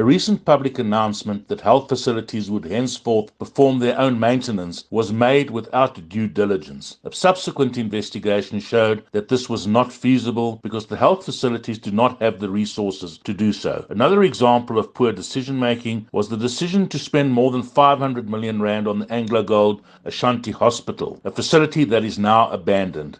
A recent public announcement that health facilities would henceforth perform their own maintenance was made without due diligence. A subsequent investigation showed that this was not feasible because the health facilities do not have the resources to do so. Another example of poor decision making was the decision to spend more than 500 million rand on the Anglo Gold Ashanti Hospital, a facility that is now abandoned.